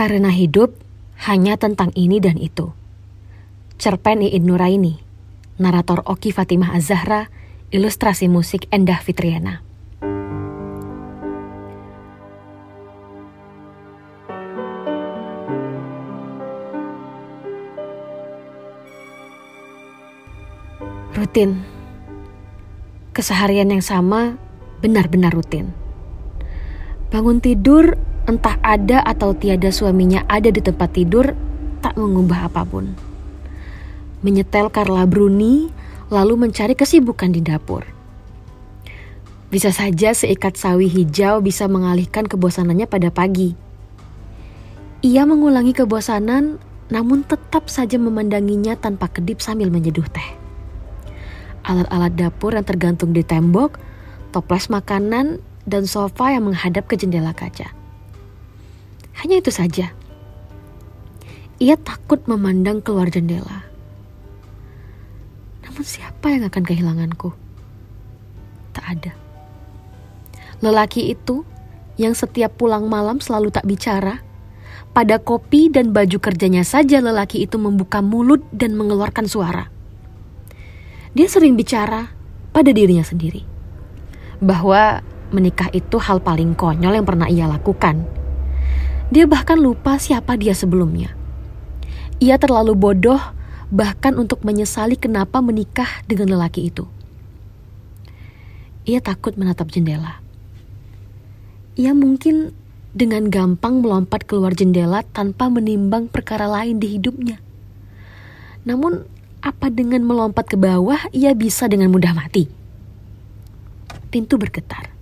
Karena hidup hanya tentang ini dan itu. Cerpen Iin Nuraini, narator Oki Fatimah Azahra, ilustrasi musik Endah Fitriana. Rutin. Keseharian yang sama benar-benar rutin. Bangun tidur entah ada atau tiada suaminya ada di tempat tidur, tak mengubah apa pun. Menyetel Carla Bruni, lalu mencari kesibukan di dapur. Bisa saja seikat sawi hijau bisa mengalihkan kebosanannya pada pagi. Ia mengulangi kebosanan, namun tetap saja memandanginya tanpa kedip sambil menyeduh teh. Alat-alat dapur yang tergantung di tembok, toples makanan, dan sofa yang menghadap ke jendela kaca. Hanya itu saja. Ia takut memandang keluar jendela. Namun siapa yang akan kehilanganku? Tak ada. Lelaki itu yang setiap pulang malam selalu tak bicara, pada kopi dan baju kerjanya saja lelaki itu membuka mulut dan mengeluarkan suara. Dia sering bicara pada dirinya sendiri bahwa menikah itu hal paling konyol yang pernah ia lakukan dia bahkan lupa siapa dia sebelumnya. Ia terlalu bodoh bahkan untuk menyesali kenapa menikah dengan lelaki itu. Ia takut menatap jendela. Ia mungkin dengan gampang melompat keluar jendela tanpa menimbang perkara lain di hidupnya. Namun, apa dengan melompat ke bawah ia bisa dengan mudah mati? Pintu bergetar.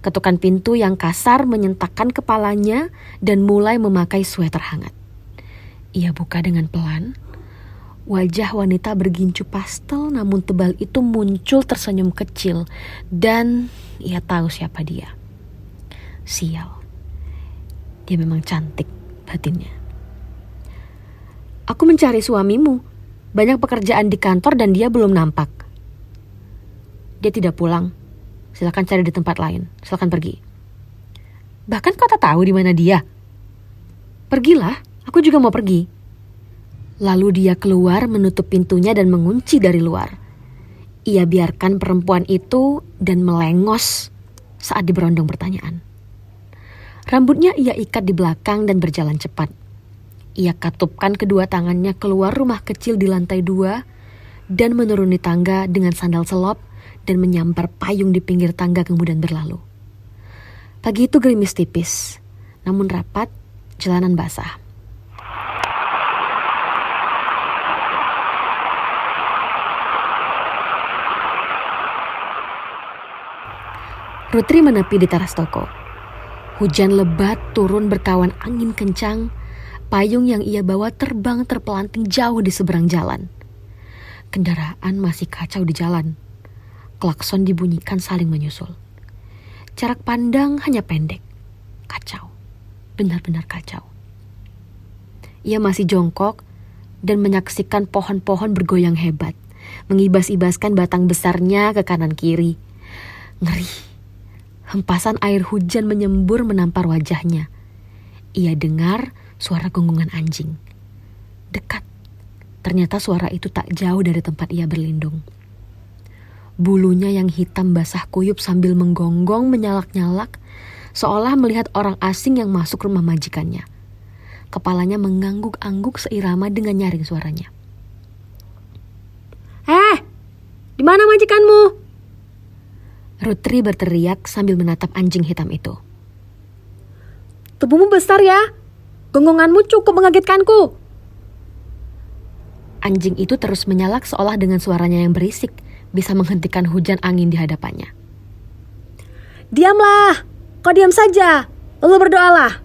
Ketukan pintu yang kasar menyentakkan kepalanya dan mulai memakai sweater hangat. Ia buka dengan pelan. Wajah wanita bergincu pastel namun tebal itu muncul tersenyum kecil dan ia tahu siapa dia. Sial. Dia memang cantik batinnya. Aku mencari suamimu. Banyak pekerjaan di kantor dan dia belum nampak. Dia tidak pulang. Silakan cari di tempat lain. Silakan pergi. Bahkan kau tak tahu di mana dia. Pergilah, aku juga mau pergi. Lalu dia keluar menutup pintunya dan mengunci dari luar. Ia biarkan perempuan itu dan melengos saat diberondong pertanyaan. Rambutnya ia ikat di belakang dan berjalan cepat. Ia katupkan kedua tangannya keluar rumah kecil di lantai dua dan menuruni tangga dengan sandal selop dan menyambar payung di pinggir tangga kemudian berlalu. Pagi itu gerimis tipis, namun rapat, jalanan basah. Rutri menepi di teras toko. Hujan lebat turun berkawan angin kencang. Payung yang ia bawa terbang terpelanting jauh di seberang jalan. Kendaraan masih kacau di jalan klakson dibunyikan saling menyusul. Jarak pandang hanya pendek. Kacau. Benar-benar kacau. Ia masih jongkok dan menyaksikan pohon-pohon bergoyang hebat. Mengibas-ibaskan batang besarnya ke kanan kiri. Ngeri. Hempasan air hujan menyembur menampar wajahnya. Ia dengar suara gonggongan anjing. Dekat. Ternyata suara itu tak jauh dari tempat ia berlindung. Bulunya yang hitam basah kuyup sambil menggonggong menyalak-nyalak, seolah melihat orang asing yang masuk rumah majikannya. Kepalanya mengangguk-angguk seirama dengan nyaring suaranya. Eh, di mana majikanmu? Rutri berteriak sambil menatap anjing hitam itu. Tubuhmu besar ya, gonggonganmu cukup mengagetkanku. Anjing itu terus menyalak seolah dengan suaranya yang berisik bisa menghentikan hujan angin di hadapannya. Diamlah, kau diam saja, lalu berdoalah.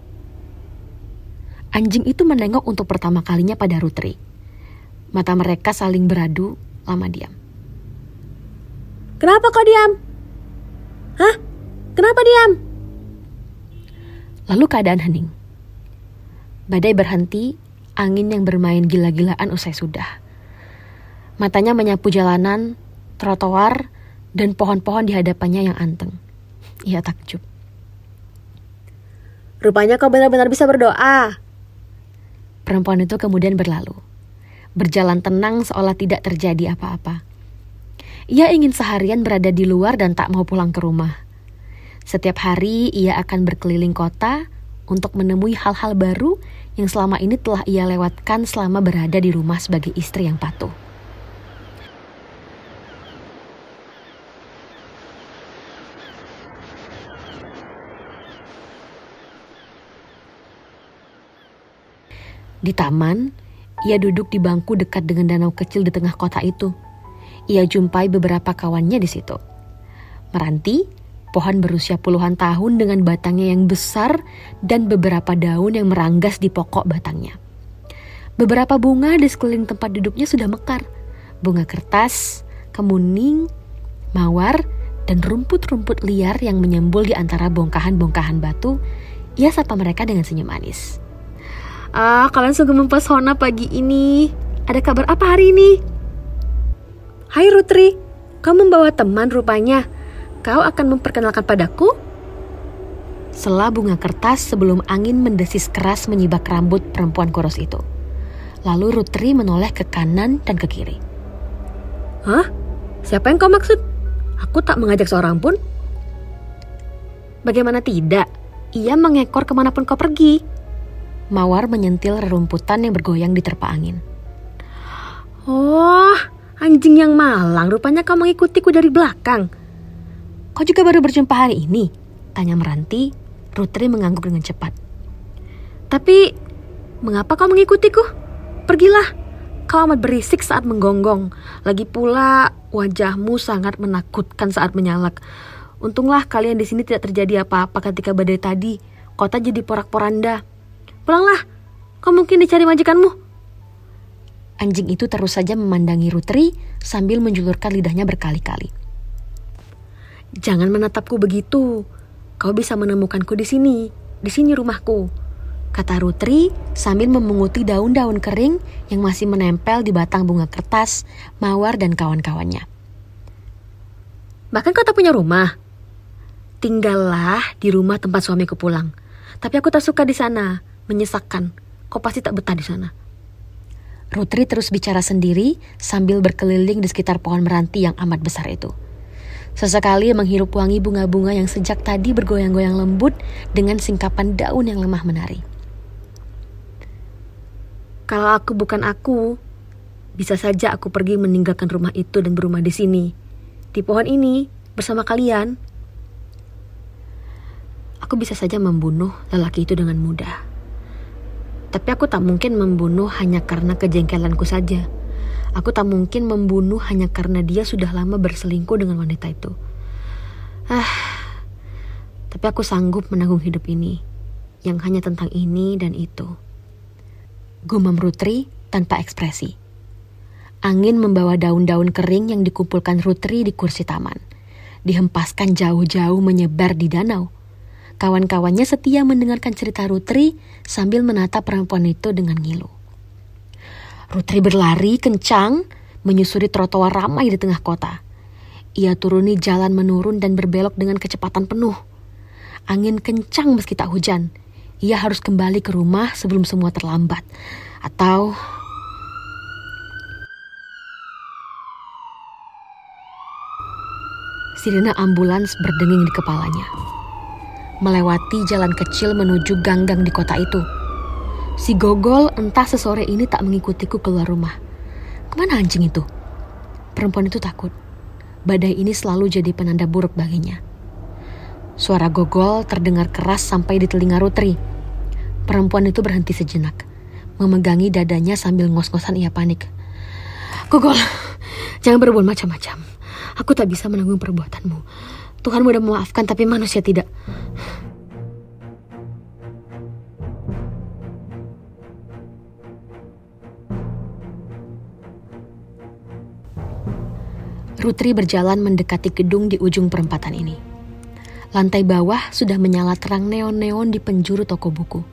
Anjing itu menengok untuk pertama kalinya pada Rutri. Mata mereka saling beradu, lama diam. Kenapa kau diam? Hah? Kenapa diam? Lalu keadaan hening. Badai berhenti, angin yang bermain gila-gilaan usai sudah. Matanya menyapu jalanan, trotoar, dan pohon-pohon di hadapannya yang anteng. Ia takjub. Rupanya kau benar-benar bisa berdoa. Perempuan itu kemudian berlalu. Berjalan tenang seolah tidak terjadi apa-apa. Ia ingin seharian berada di luar dan tak mau pulang ke rumah. Setiap hari ia akan berkeliling kota untuk menemui hal-hal baru yang selama ini telah ia lewatkan selama berada di rumah sebagai istri yang patuh. Di taman, ia duduk di bangku dekat dengan danau kecil di tengah kota itu. Ia jumpai beberapa kawannya di situ. Meranti, pohon berusia puluhan tahun dengan batangnya yang besar dan beberapa daun yang meranggas di pokok batangnya. Beberapa bunga di sekeliling tempat duduknya sudah mekar. Bunga kertas, kemuning, mawar, dan rumput-rumput liar yang menyembul di antara bongkahan-bongkahan batu, ia sapa mereka dengan senyum manis. Ah, kalian sungguh mempesona pagi ini. Ada kabar apa hari ini? Hai Rutri, kau membawa teman rupanya. Kau akan memperkenalkan padaku? Sela bunga kertas sebelum angin mendesis keras menyibak rambut perempuan kurus itu. Lalu Rutri menoleh ke kanan dan ke kiri. Hah? Siapa yang kau maksud? Aku tak mengajak seorang pun. Bagaimana tidak? Ia mengekor ke mana pun kau pergi. Mawar menyentil rerumputan yang bergoyang di terpa angin. Oh, anjing yang malang, rupanya kau mengikutiku dari belakang. Kau juga baru berjumpa hari ini? Tanya Meranti, Rutri mengangguk dengan cepat. Tapi, mengapa kau mengikutiku? Pergilah, kau amat berisik saat menggonggong. Lagi pula, wajahmu sangat menakutkan saat menyalak. Untunglah kalian di sini tidak terjadi apa-apa ketika badai tadi. Kota jadi porak-poranda. Pulanglah, kau mungkin dicari majikanmu. Anjing itu terus saja memandangi Rutri sambil menjulurkan lidahnya berkali-kali. Jangan menatapku begitu. Kau bisa menemukanku di sini. Di sini rumahku. Kata Rutri sambil memunguti daun-daun kering yang masih menempel di batang bunga kertas, mawar, dan kawan-kawannya. Bahkan kau tak punya rumah. Tinggallah di rumah tempat suamiku pulang. Tapi aku tak suka di sana menyesakkan. Kau pasti tak betah di sana. Rutri terus bicara sendiri sambil berkeliling di sekitar pohon meranti yang amat besar itu. Sesekali menghirup wangi bunga-bunga yang sejak tadi bergoyang-goyang lembut dengan singkapan daun yang lemah menari. Kalau aku bukan aku, bisa saja aku pergi meninggalkan rumah itu dan berumah di sini. Di pohon ini, bersama kalian. Aku bisa saja membunuh lelaki itu dengan mudah. Tapi aku tak mungkin membunuh hanya karena kejengkelanku saja. Aku tak mungkin membunuh hanya karena dia sudah lama berselingkuh dengan wanita itu. Ah, tapi aku sanggup menanggung hidup ini, yang hanya tentang ini dan itu. Gumam Rutri tanpa ekspresi. Angin membawa daun-daun kering yang dikumpulkan Rutri di kursi taman. Dihempaskan jauh-jauh menyebar di danau. Kawan-kawannya setia mendengarkan cerita Rutri sambil menatap perempuan itu dengan ngilu. Rutri berlari kencang menyusuri trotoar ramai di tengah kota. Ia turuni jalan menurun dan berbelok dengan kecepatan penuh. Angin kencang meski tak hujan. Ia harus kembali ke rumah sebelum semua terlambat. Atau Sirina ambulans berdenging di kepalanya melewati jalan kecil menuju gang-gang di kota itu. Si Gogol entah sesore ini tak mengikutiku keluar rumah. Ke mana anjing itu? Perempuan itu takut. Badai ini selalu jadi penanda buruk baginya. Suara Gogol terdengar keras sampai di telinga Rutri. Perempuan itu berhenti sejenak, memegangi dadanya sambil ngos-ngosan ia panik. Gogol, jangan berbuat macam-macam. Aku tak bisa menanggung perbuatanmu. Tuhan mudah memaafkan tapi manusia tidak. Rutri berjalan mendekati gedung di ujung perempatan ini. Lantai bawah sudah menyala terang neon-neon di penjuru toko buku.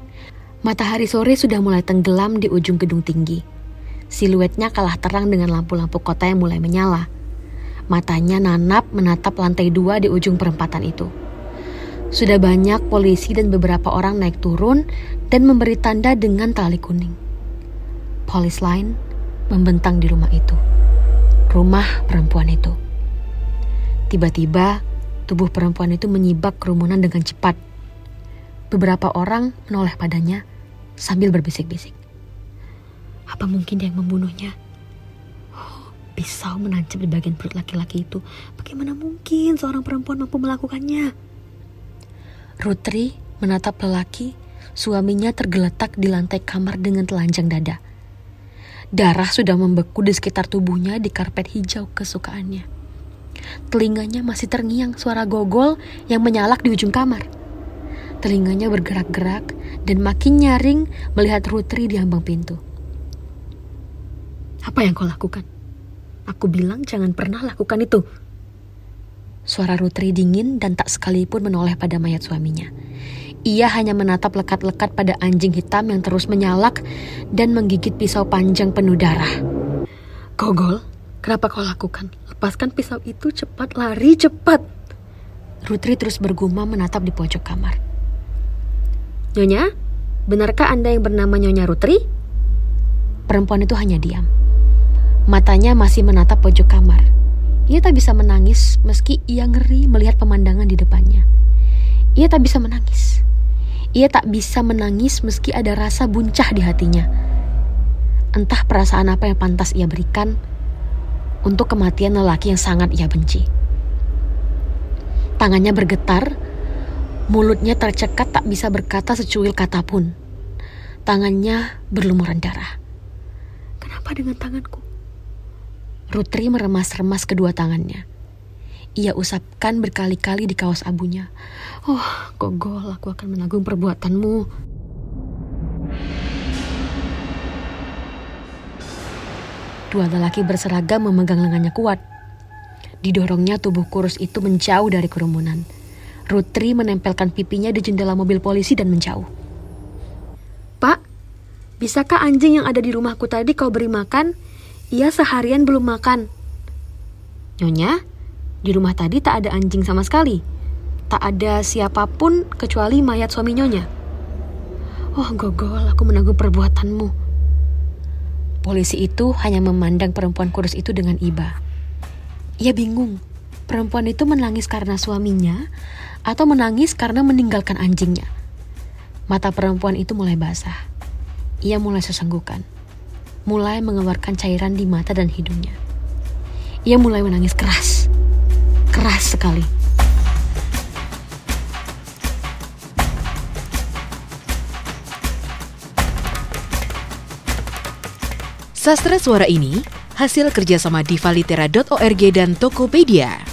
Matahari sore sudah mulai tenggelam di ujung gedung tinggi. Siluetnya kalah terang dengan lampu-lampu kota yang mulai menyala. Matanya nanap menatap lantai dua di ujung perempatan itu. Sudah banyak polisi dan beberapa orang naik turun dan memberi tanda dengan tali kuning. Police line membentang di rumah itu. Rumah perempuan itu. Tiba-tiba, tubuh perempuan itu menyibak kerumunan dengan cepat. Beberapa orang menoleh padanya sambil berbisik-bisik. Apa mungkin dia yang membunuhnya? Pisau menancap di bagian perut laki-laki itu. Bagaimana mungkin seorang perempuan mampu melakukannya? Rutri menatap lelaki, suaminya tergeletak di lantai kamar dengan telanjang dada. Darah sudah membeku di sekitar tubuhnya di karpet hijau kesukaannya. Telinganya masih terngiang suara gogol yang menyalak di ujung kamar. Telinganya bergerak-gerak dan makin nyaring melihat Rutri di ambang pintu. Apa yang kau lakukan? Aku bilang jangan pernah lakukan itu. Suara Rutri dingin dan tak sekalipun menoleh pada mayat suaminya. Ia hanya menatap lekat-lekat pada anjing hitam yang terus menyalak dan menggigit pisau panjang penuh darah. Gogol, kenapa kau lakukan? Lepaskan pisau itu cepat, lari cepat. Rutri terus bergumam menatap di pojok kamar. Nyonya, benarkah Anda yang bernama Nyonya Rutri? Perempuan itu hanya diam. Matanya masih menatap pojok kamar. Ia tak bisa menangis meski ia ngeri melihat pemandangan di depannya. Ia tak bisa menangis. Ia tak bisa menangis meski ada rasa buncah di hatinya. Entah perasaan apa yang pantas ia berikan untuk kematian lelaki yang sangat ia benci. Tangannya bergetar, mulutnya tercekat tak bisa berkata secuil kata pun. Tangannya berlumuran darah. Kenapa dengan tanganku? Rutri meremas-remas kedua tangannya. Ia usapkan berkali-kali di kaos abunya. Oh, Gogol, aku akan menanggung perbuatanmu. Dua lelaki berseragam memegang lengannya kuat. Didorongnya tubuh kurus itu menjauh dari kerumunan. Rutri menempelkan pipinya di jendela mobil polisi dan menjauh. Pak, bisakah anjing yang ada di rumahku tadi kau beri makan? Ia seharian belum makan. Nyonya, di rumah tadi tak ada anjing sama sekali. Tak ada siapa pun kecuali mayat suami nyonya. Oh gogol, aku menanggung perbuatanmu. Polisi itu hanya memandang perempuan kurus itu dengan iba. Ia bingung, perempuan itu menangis karena suaminya atau menangis karena meninggalkan anjingnya. Mata perempuan itu mulai basah. Ia mulai sesenggukan. Mulai mengeluarkan cairan di mata dan hidungnya. Ia mulai menangis keras keras sekali. Sastra suara ini hasil kerjasama divalitera.org dan Tokopedia.